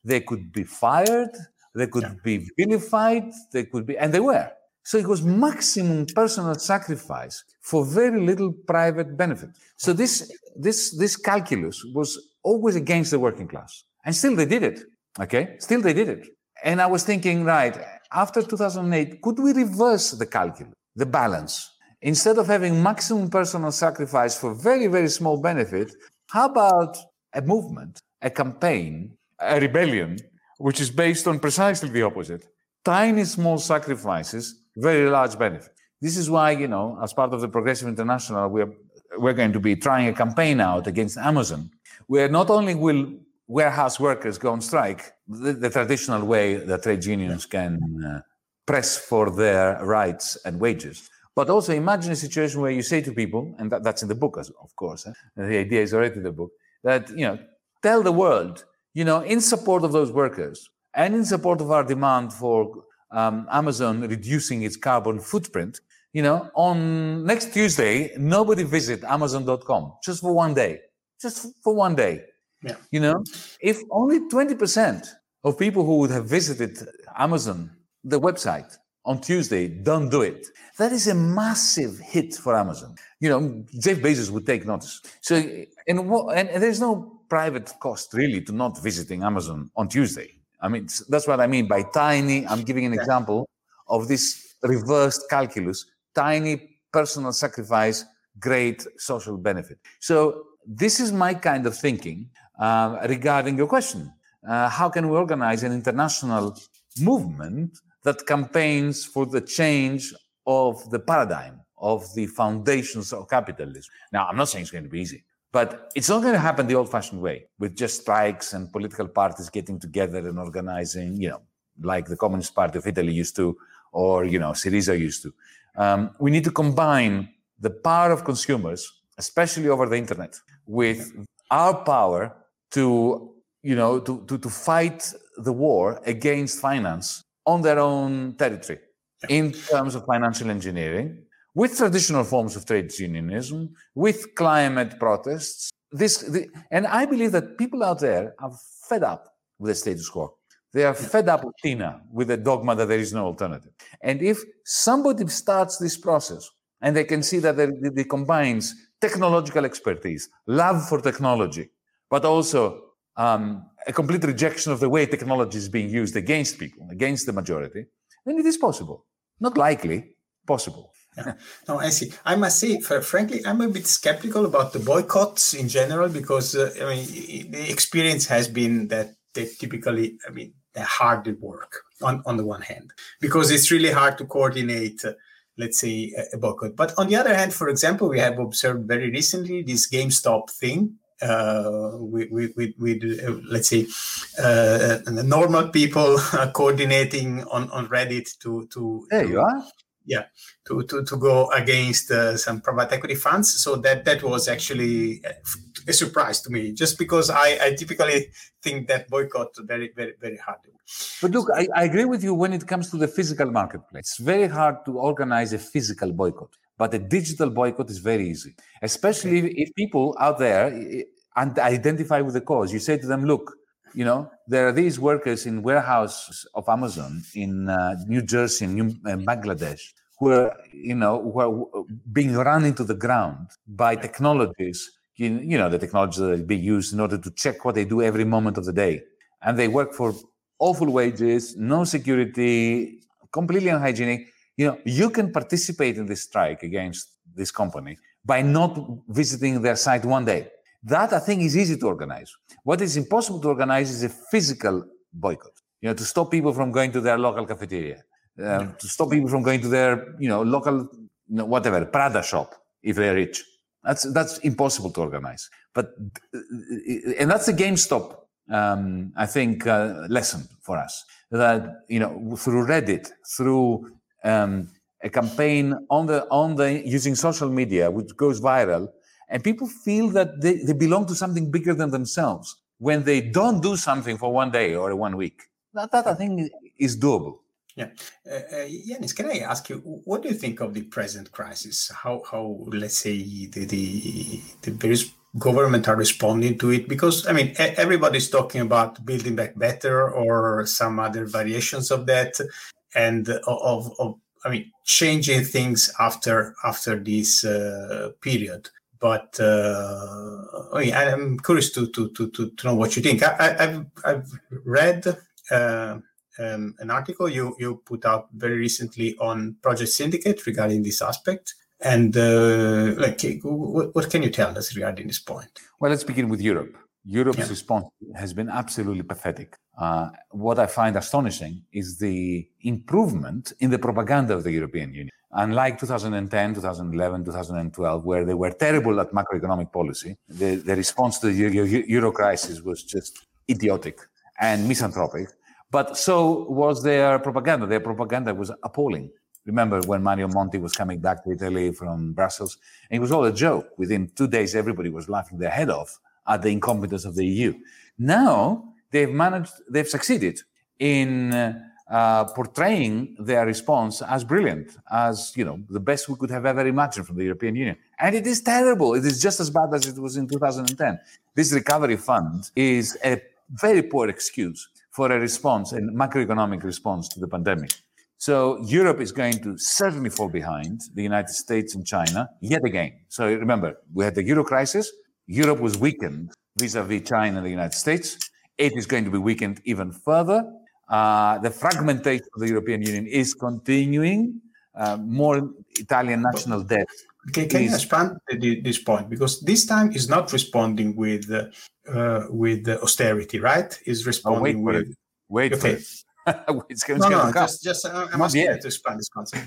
they could be fired, they could yeah. be vilified, they could be, and they were. So it was maximum personal sacrifice for very little private benefit. So this, this, this calculus was always against the working class. And still they did it. Okay. Still they did it. And I was thinking, right, after 2008, could we reverse the calculus, the balance? Instead of having maximum personal sacrifice for very, very small benefit, how about a movement, a campaign, a rebellion, which is based on precisely the opposite? Tiny small sacrifices very large benefit. This is why, you know, as part of the Progressive International, we're, we're going to be trying a campaign out against Amazon, where not only will warehouse workers go on strike, the, the traditional way that trade unions can uh, press for their rights and wages, but also imagine a situation where you say to people, and that, that's in the book, of course, eh? the idea is already in the book, that, you know, tell the world, you know, in support of those workers and in support of our demand for um, Amazon reducing its carbon footprint, you know, on next Tuesday, nobody visit Amazon.com just for one day, just for one day. Yeah. You know, if only 20% of people who would have visited Amazon, the website, on Tuesday don't do it, that is a massive hit for Amazon. You know, Jeff Bezos would take notice. So, and, and, and there's no private cost really to not visiting Amazon on Tuesday. I mean, that's what I mean by tiny. I'm giving an example of this reversed calculus tiny personal sacrifice, great social benefit. So, this is my kind of thinking uh, regarding your question. Uh, how can we organize an international movement that campaigns for the change of the paradigm, of the foundations of capitalism? Now, I'm not saying it's going to be easy. But it's not going to happen the old-fashioned way, with just strikes and political parties getting together and organizing, you know, like the Communist Party of Italy used to, or you know, Syriza used to. Um, we need to combine the power of consumers, especially over the internet, with our power to, you know, to, to, to fight the war against finance on their own territory in terms of financial engineering with traditional forms of trade unionism, with climate protests. This, the, and I believe that people out there are fed up with the status quo. They are fed up with Tina, with the dogma that there is no alternative. And if somebody starts this process and they can see that it, combines technological expertise, love for technology, but also um, a complete rejection of the way technology is being used against people, against the majority, then it is possible. Not likely, possible.
Yeah. No, I see. I must say, frankly, I'm a bit skeptical about the boycotts in general because uh, I mean the experience has been that they typically, I mean, they hard work on on the one hand because it's really hard to coordinate. Uh, let's say a boycott. But on the other hand, for example, we have observed very recently this GameStop thing uh, with, with, with uh, let's say uh, normal people coordinating on, on Reddit to to
there you are
yeah to to, to go against uh, some private equity funds. So that that was actually a surprise to me just because i i typically think that boycott very very very hard.
But look I, I agree with you when it comes to the physical marketplace. It's very hard to organize a physical boycott but a digital boycott is very easy, especially if, if people out there and identify with the cause. You say to them, look, you know, there are these workers in warehouses of Amazon in uh, New Jersey, New uh, Bangladesh, who are, you know, who are being run into the ground by technologies, you, you know, the technologies that being used in order to check what they do every moment of the day. And they work for awful wages, no security, completely unhygienic you know, you can participate in this strike against this company by not visiting their site one day. That I think is easy to organize. What is impossible to organize is a physical boycott. You know, to stop people from going to their local cafeteria, uh, to stop people from going to their, you know, local, you know, whatever Prada shop if they're rich. That's that's impossible to organize. But and that's a GameStop, um, I think, uh, lesson for us that you know through Reddit, through um, a campaign on the on the using social media, which goes viral, and people feel that they, they belong to something bigger than themselves when they don't do something for one day or one week. That, that I think is doable.
Yeah, uh, uh, Yanis, can I ask you what do you think of the present crisis? How how let's say the the, the various government are responding to it? Because I mean everybody's talking about building back better or some other variations of that and of, of I mean changing things after after this uh, period. But uh, I'm curious to, to to to know what you think. I, have I've read uh, um, an article you you put out very recently on Project Syndicate regarding this aspect. And uh, like, what, what can you tell us regarding this point?
Well, let's begin with Europe. Europe's yeah. response has been absolutely pathetic. Uh, what I find astonishing is the improvement in the propaganda of the European Union. Unlike 2010, 2011, 2012, where they were terrible at macroeconomic policy, the, the response to the euro crisis was just idiotic and misanthropic. But so was their propaganda. Their propaganda was appalling. Remember when Mario Monti was coming back to Italy from Brussels? And it was all a joke. Within two days, everybody was laughing their head off at the incompetence of the EU. Now they've managed, they've succeeded in uh, Uh, portraying their response as brilliant, as you know, the best we could have ever imagined from the European Union. And it is terrible. It is just as bad as it was in 2010. This recovery fund is a very poor excuse for a response, a macroeconomic response to the pandemic. So Europe is going to certainly fall behind the United States and China yet again. So remember, we had the euro crisis. Europe was weakened vis-a-vis China and the United States. It is going to be weakened even further. Uh, the fragmentation of the European Union is continuing. Uh, more Italian national debt.
Can is, you expand this point because this time is not responding with uh, with austerity, right? Is responding
oh,
wait
with. It. Wait okay.
it's going, no, no, just, just uh, I'm asking to expand this concept.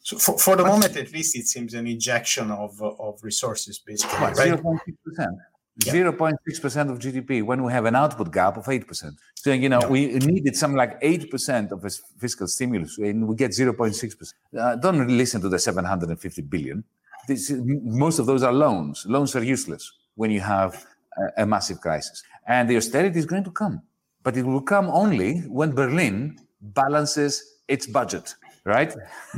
So for, for the moment, at least, it seems an injection of of resources, basically, right?
Zero point six percent. 0.6% of GDP when we have an output gap of 8%. So, you know, yeah. we needed something like 8% of a fiscal stimulus and we get 0.6%. Uh, don't listen to the 750 billion. This, most of those are loans. Loans are useless when you have a, a massive crisis. And the austerity is going to come, but it will come only when Berlin balances its budget, right?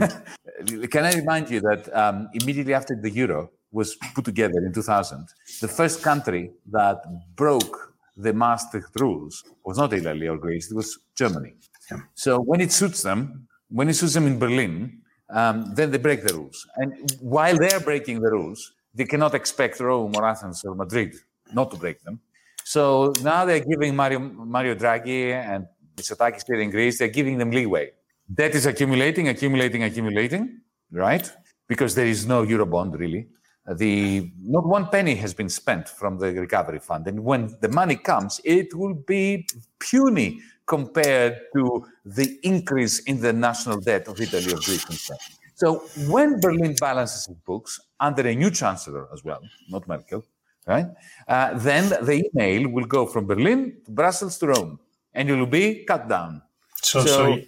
Can I remind you that um, immediately after the euro, was put together in 2000, the first country that broke the Maastricht rules was not Italy or Greece, it was Germany. Yeah. So when it suits them, when it suits them in Berlin, um, then they break the rules. And while they're breaking the rules, they cannot expect Rome or Athens or Madrid not to break them. So now they're giving Mario, Mario Draghi and Mitsotakis here in Greece, they're giving them leeway. Debt is accumulating, accumulating, accumulating, right? Because there is no Eurobond really. The not one penny has been spent from the recovery fund, and when the money comes, it will be puny compared to the increase in the national debt of Italy, of Greece, and Spain. So when Berlin balances its books under a new chancellor as well, not Merkel, right? Uh, then the email will go from Berlin to Brussels to Rome, and it will be cut down.
So, so, so,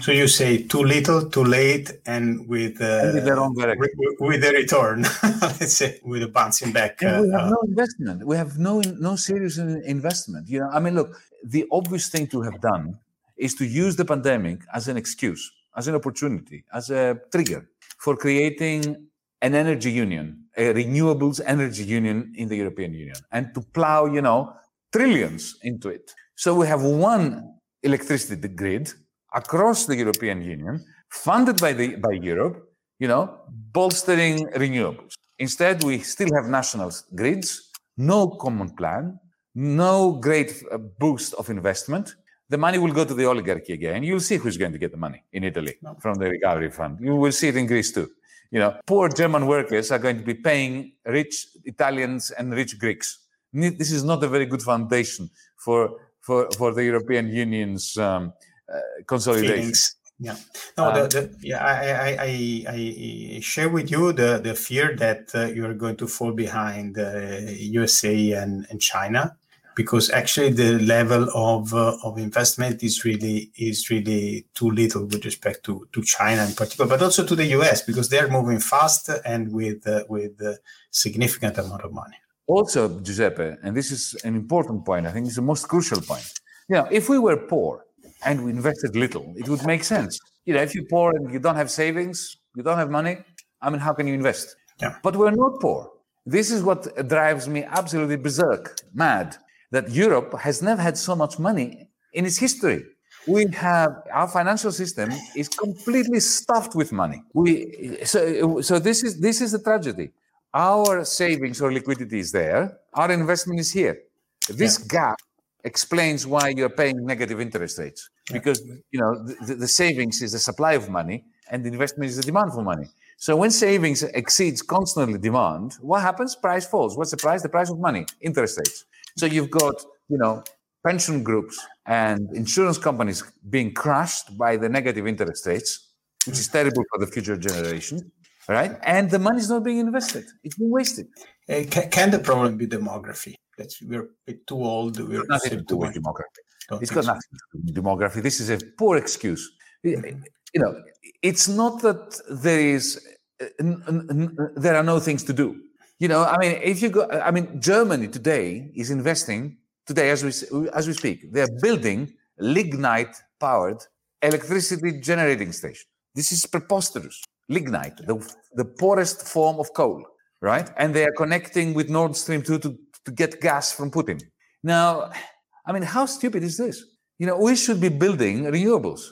so you say too little, too late, and with uh,
with, the wrong
with, with a return, let's say, with a bouncing back.
Uh, we have uh, no investment. We have no no serious investment. You know, I mean, look, the obvious thing to have done is to use the pandemic as an excuse as an opportunity, as a trigger for creating an energy union, a renewables energy union in the European Union, and to plow, you know, trillions into it. So we have one electricity grid across the European Union, funded by the by Europe, you know, bolstering renewables. Instead, we still have national grids, no common plan, no great uh, boost of investment, the money will go to the oligarchy again. You'll see who's going to get the money in Italy from the recovery fund. You will see it in Greece too. You know, poor German workers are going to be paying rich Italians and rich Greeks. This is not a very good foundation for for for the European Union's um, consolidation. Feelings.
Yeah, no, the, the, yeah, I, I, I, I, share with you the, the fear that uh, you are going to fall behind uh, USA and, and China because actually the level of uh, of investment is really is really too little with respect to to China in particular, but also to the US because they're moving fast and with uh, with a significant amount of money.
Also, Giuseppe, and this is an important point. I think it's the most crucial point. You know, if we were poor and we invested little, it would make sense. You know, if you're poor and you don't have savings, you don't have money. I mean, how can you invest?
Yeah.
But we're not poor. This is what drives me absolutely berserk, mad that Europe has never had so much money in its history. We have our financial system is completely stuffed with money. We so so this is this is the tragedy. Our savings or liquidity is there. Our investment is here. This yeah. gap explains why you're paying negative interest rates because you know the, the savings is the supply of money and the investment is the demand for money. So when savings exceeds constantly demand, what happens? Price falls. What's the price? The price of money, interest rates. So you've got, you know, pension groups and insurance companies being crushed by the negative interest rates, which is terrible for the future generation, right? And the money is not being invested; it's being wasted.
Uh, can, can, the problem be demography? That we're too old. We're
nothing to do with demography. Don't it's got so. nothing to do with demography. This is a poor excuse. Mm-hmm. You know, it's not that there is there are no things to do. You know, I mean, if you go, I mean, Germany today is investing today as we as we speak. They're building lignite-powered electricity generating station. This is preposterous. Lignite, the, the poorest form of coal, right? And they are connecting with Nord Stream 2 to, to get gas from Putin. Now, I mean, how stupid is this? You know, we should be building renewables.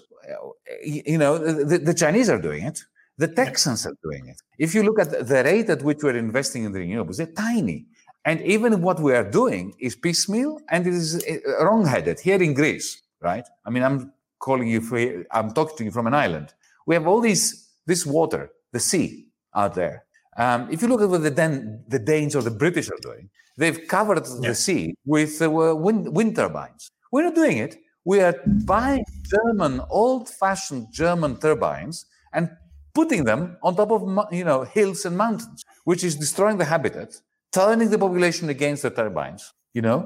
You know, the, the Chinese are doing it. The Texans are doing it. If you look at the rate at which we're investing in the renewables, they're tiny. And even what we are doing is piecemeal and it is uh, wrong-headed here in Greece, right? I mean, I'm calling you, for, I'm talking to you from an island. We have all these, this water, the sea out there. Um, if you look at what the, Dan, the Danes or the British are doing, they've covered the sea with uh, wind, wind turbines. We're not doing it. We are buying German, old-fashioned German turbines and putting them on top of you know hills and mountains, which is destroying the habitat, turning the population against the turbines. You know,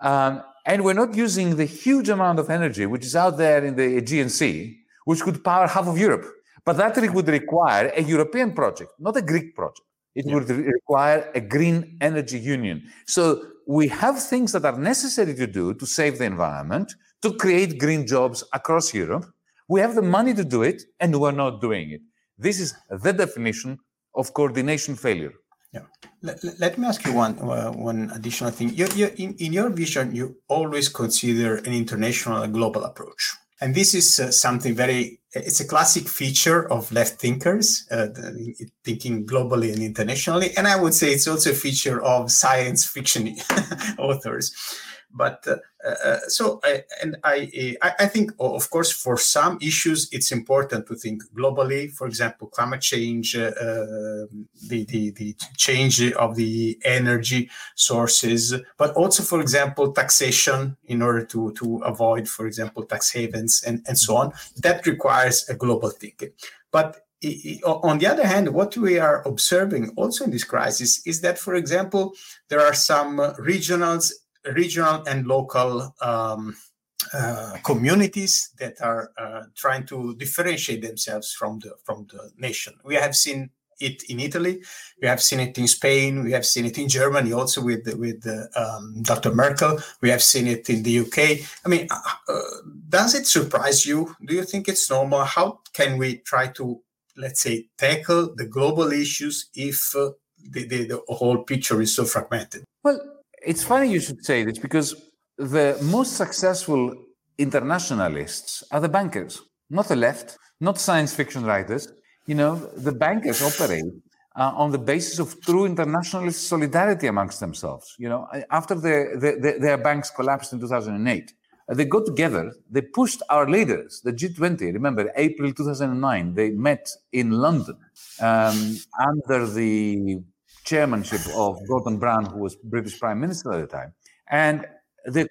um, and we're not using the huge amount of energy which is out there in the Aegean Sea, which could power half of Europe. But that would require a European project, not a Greek project. It yeah. would require a green energy union. So we have things that are necessary to do to save the environment, to create green jobs across Europe. We have the money to do it, and we're not doing it. This is the definition of coordination failure.
Yeah. Let, let me ask you one uh, one additional thing. You, you, in, in your vision, you always consider an international, global approach, and this is uh, something very it's a classic feature of left thinkers, uh, thinking globally and internationally. And I would say it's also a feature of science fiction authors. But uh, uh, so, I, and I, I think, of course, for some issues, it's important to think globally. For example, climate change, uh, um, the, the the change of the energy sources, but also, for example, taxation in order to to avoid, for example, tax havens and and so on. That requires a global thinking. But on the other hand, what we are observing also in this crisis is that, for example, there are some regionals regional and local um, uh, communities that are uh, trying to differentiate themselves from the from the nation. We have seen it in Italy, we have seen it in Spain, we have seen it in Germany, also with with um, Dr. Merkel. We have seen it in the UK. I mean, uh, uh, does it surprise you? Do you think it's normal? How can we try to let's say tackle the global issues if uh, the, the, the whole picture is so fragmented?
Well it's funny you should say this because the most successful internationalists are the bankers, not the left, not science fiction writers. You know, the bankers operate uh, on the basis of true internationalist solidarity amongst themselves. You know, after the, the, the, their banks collapsed in 2008, uh, they got together, they pushed our leaders, the G20. Remember, April 2009, they met in London um, under the chairmanship of Gordon Brown, who was British Prime Minister at the time. And they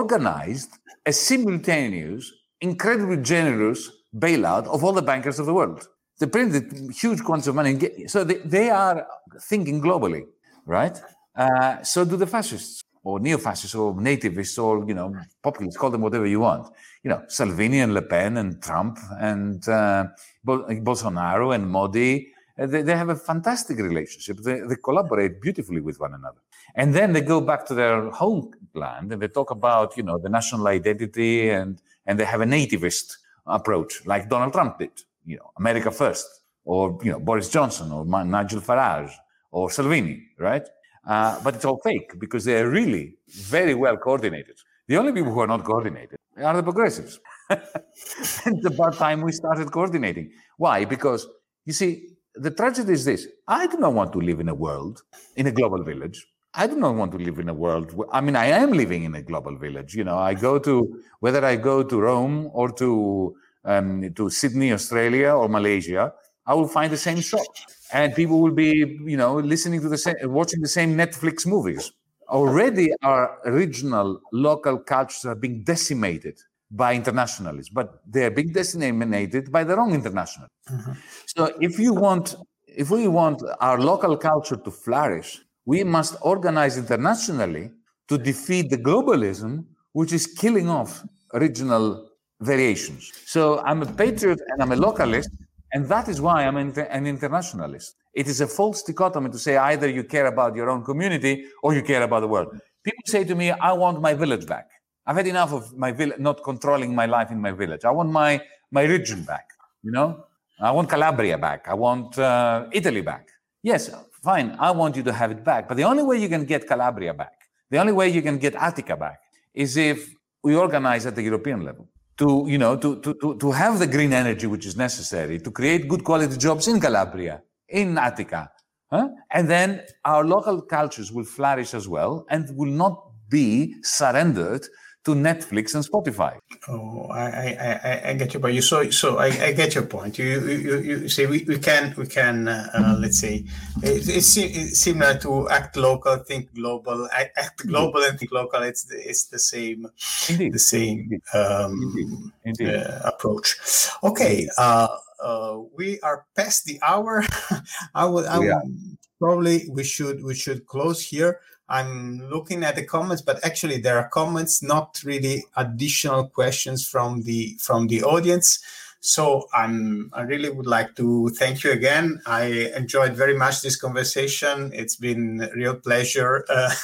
organized a simultaneous, incredibly generous bailout of all the bankers of the world. They printed huge quantities of money. So they, they are thinking globally, right? Uh, so do the fascists or neo-fascists or nativists or, you know, populists, call them whatever you want. You know, Salvini and Le Pen and Trump and uh, Bolsonaro and Modi uh, they, they have a fantastic relationship. They, they collaborate beautifully with one another. And then they go back to their homeland and they talk about, you know, the national identity and, and they have a nativist approach like Donald Trump did, you know, America first, or, you know, Boris Johnson or Nigel Farage or Salvini, right? Uh, but it's all fake because they're really very well coordinated. The only people who are not coordinated are the progressives. it's about time we started coordinating. Why? Because you see, the tragedy is this I do not want to live in a world, in a global village. I do not want to live in a world. Where, I mean, I am living in a global village. You know, I go to whether I go to Rome or to um, to Sydney, Australia, or Malaysia, I will find the same shop, and people will be, you know, listening to the same, watching the same Netflix movies. Already, our regional, local cultures are being decimated by internationalists, but they're being disseminated by the wrong international. Mm-hmm. So if you want, if we want our local culture to flourish, we must organize internationally to defeat the globalism which is killing off regional variations. So I'm a patriot and I'm a localist, and that is why I'm an internationalist. It is a false dichotomy to say either you care about your own community or you care about the world. People say to me, I want my village back. I've had enough of my village, not controlling my life in my village. I want my my region back. You know, I want Calabria back. I want uh, Italy back. Yes, fine. I want you to have it back. But the only way you can get Calabria back, the only way you can get Attica back, is if we organize at the European level to you know to to to, to have the green energy which is necessary to create good quality jobs in Calabria, in Attica, huh? and then our local cultures will flourish as well and will not be surrendered to Netflix and Spotify.
Oh, I, I, I get your point. You so so I, I get your point. You you, you say we, we can we can uh, uh, let's say it, it's, it's, similar to act local, think global, act global and think local. It's the, it's the same Indeed. the same um, Indeed. Indeed. Uh, approach. Okay, uh, uh, we are past the hour. I would I would, probably we should we should close here. I'm looking at the comments, but actually there are comments, not really additional questions from the from the audience. So I'm I really would like to thank you again. I enjoyed very much this conversation. It's been a real pleasure, uh,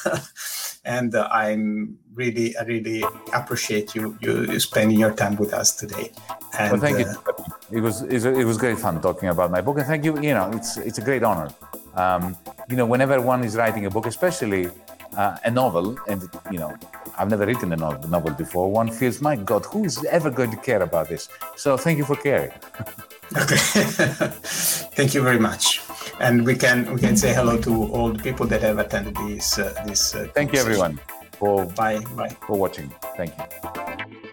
and I'm really I really appreciate you you spending your time with us today.
And, well, thank you. Uh, it was it was great fun talking about my book, and thank you. You know, it's it's a great honor um, you know, whenever one is writing a book, especially uh, a novel, and you know, I've never written a novel before. One feels, my God, who is ever going to care about this? So thank you for caring.
okay, thank you very much. And we can we can say hello to all the people that have attended this uh, this.
Uh, thank you, everyone, for
bye bye
for watching. Thank you.